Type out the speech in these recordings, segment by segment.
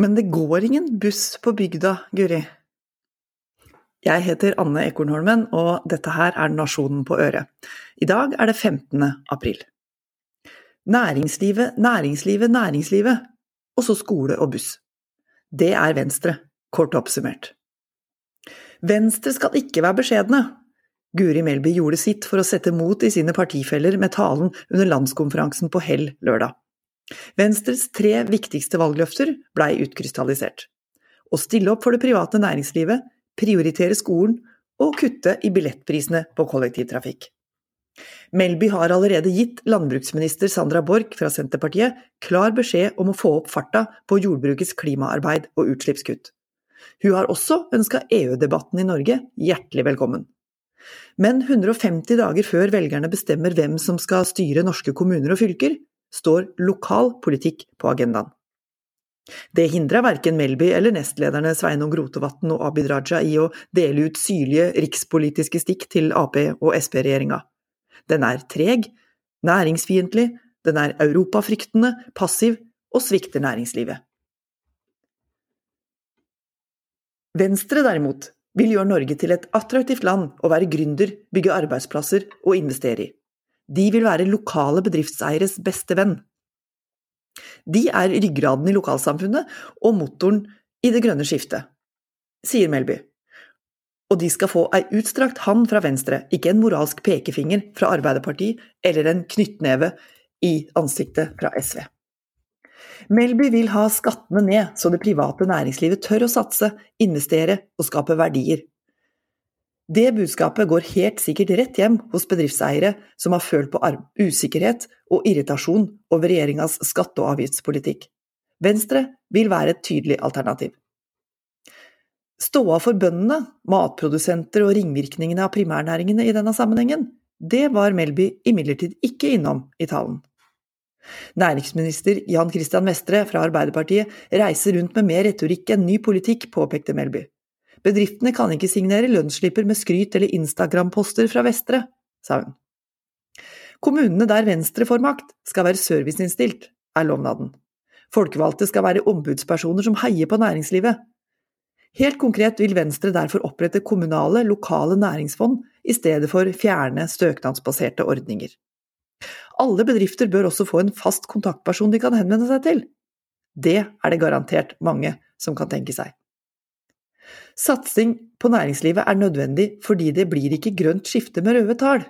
Men det går ingen buss på bygda, Guri. Jeg heter Anne Ekornholmen, og dette her er Nasjonen på øret. I dag er det 15. april. Næringslivet, næringslivet, næringslivet. Og så skole og buss. Det er Venstre, kort oppsummert. Venstre skal ikke være beskjedne. Guri Melby gjorde sitt for å sette mot i sine partifeller med talen under landskonferansen på Hell lørdag. Venstres tre viktigste valgløfter blei utkrystallisert. Å stille opp for det private næringslivet, prioritere skolen og kutte i billettprisene på kollektivtrafikk. Melby har allerede gitt landbruksminister Sandra Borch fra Senterpartiet klar beskjed om å få opp farta på jordbrukets klimaarbeid og utslippskutt. Hun har også ønska EU-debatten i Norge hjertelig velkommen. Men 150 dager før velgerne bestemmer hvem som skal styre norske kommuner og fylker, står lokal politikk på agendaen. Det hindra verken Melby eller nestlederne Sveinung Rotevatn og Abid Raja i å dele ut syrlige rikspolitiske stikk til Ap- og Sp-regjeringa. Den er treg, næringsfiendtlig, den er europafryktende, passiv og svikter næringslivet. Venstre derimot vil gjøre Norge til et attraktivt land å være gründer, bygge arbeidsplasser og investere i. De vil være lokale bedriftseieres beste venn. De er ryggraden i lokalsamfunnet og motoren i det grønne skiftet, sier Melby. Og de skal få ei utstrakt hand fra Venstre, ikke en moralsk pekefinger fra Arbeiderpartiet eller en knyttneve i ansiktet fra SV. Melby vil ha skattene ned, så det private næringslivet tør å satse, investere og skape verdier. Det budskapet går helt sikkert rett hjem hos bedriftseiere som har følt på usikkerhet og irritasjon over regjeringas skatte- og avgiftspolitikk. Venstre vil være et tydelig alternativ. Ståa for bøndene, matprodusenter og ringvirkningene av primærnæringene i denne sammenhengen, det var Melby imidlertid ikke innom i talen. Næringsminister Jan Christian Vestre fra Arbeiderpartiet reiser rundt med mer retorikk enn ny politikk, påpekte Melby. Bedriftene kan ikke signere lønnsslipper med skryt eller Instagram-poster fra Vestre, sa hun. Kommunene der Venstre får makt, skal være serviceinnstilt, er lovnaden. Folkevalgte skal være ombudspersoner som heier på næringslivet. Helt konkret vil Venstre derfor opprette kommunale, lokale næringsfond i stedet for fjerne støknadsbaserte ordninger. Alle bedrifter bør også få en fast kontaktperson de kan henvende seg til. Det er det garantert mange som kan tenke seg. Satsing på næringslivet er nødvendig fordi det blir ikke grønt skifte med røde tall.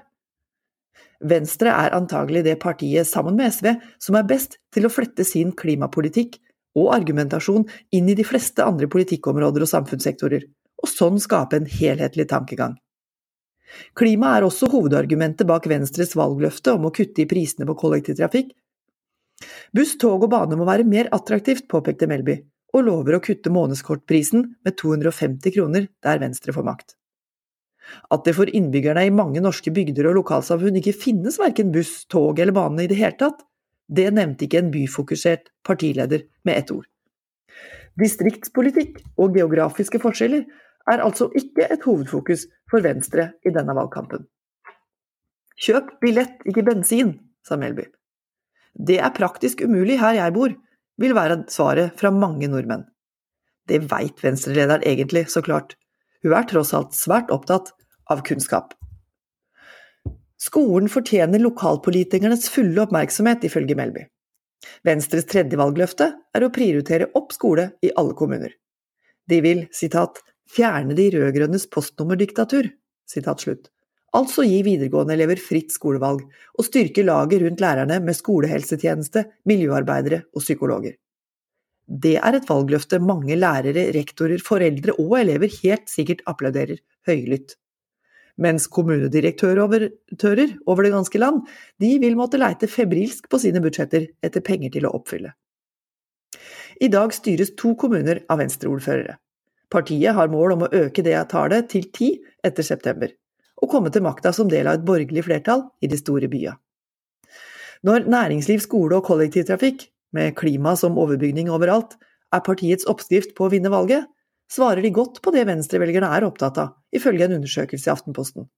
Venstre er antagelig det partiet, sammen med SV, som er best til å flette sin klimapolitikk og argumentasjon inn i de fleste andre politikkområder og samfunnssektorer, og sånn skape en helhetlig tankegang. Klima er også hovedargumentet bak Venstres valgløfte om å kutte i prisene på kollektivtrafikk. Buss, tog og bane må være mer attraktivt, påpekte Melby, og lover å kutte månedskortprisen med 250 kroner der Venstre får makt. At det for innbyggerne i mange norske bygder og lokalsamfunn ikke finnes verken buss, tog eller bane i det hele tatt, det nevnte ikke en byfokusert partileder med ett ord. Distriktspolitikk og geografiske forskjeller er altså ikke et hovedfokus for Venstre i denne valgkampen. Kjøp billett, ikke bensin, sa Melby. Det er praktisk umulig her jeg bor, vil være svaret fra mange nordmenn. Det veit Venstre-lederen egentlig, så klart. Hun er tross alt svært opptatt av kunnskap. Skolen fortjener lokalpolitikernes fulle oppmerksomhet, ifølge Melby. Venstres tredje valgløfte er å prioritere opp skole i alle kommuner. De vil, sitat, fjerne de rød-grønnes postnummerdiktatur, sitat slutt. Altså gi videregående elever fritt skolevalg, og styrke laget rundt lærerne med skolehelsetjeneste, miljøarbeidere og psykologer. Det er et valgløfte mange lærere, rektorer, foreldre og elever helt sikkert applauderer høylytt. Mens kommunedirektører over det ganske land, de vil måtte leite febrilsk på sine budsjetter etter penger til å oppfylle. I dag styres to kommuner av venstreordførere. Partiet har mål om å øke det tallet til ti etter september og komme til makta som del av et borgerlig flertall i de store byene. Når næringsliv, skole og kollektivtrafikk, med klima som overbygning overalt, er partiets oppskrift på å vinne valget, svarer de godt på det venstrevelgerne er opptatt av, ifølge en undersøkelse i Aftenposten.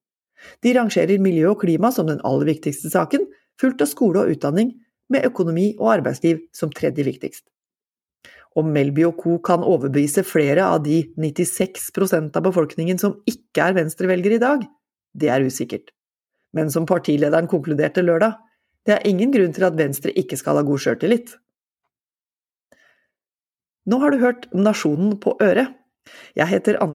De rangerer miljø og klima som den aller viktigste saken, fulgt av skole og utdanning, med økonomi og arbeidsliv som tredje viktigst. Om Melby og co. kan overbevise flere av de 96% av befolkningen som ikke er venstrevelgere i dag, det er usikkert. Men som partilederen konkluderte lørdag, det er ingen grunn til at Venstre ikke skal ha god sjøltillit. Nå har du hørt Nasjonen på øret. Jeg heter Anne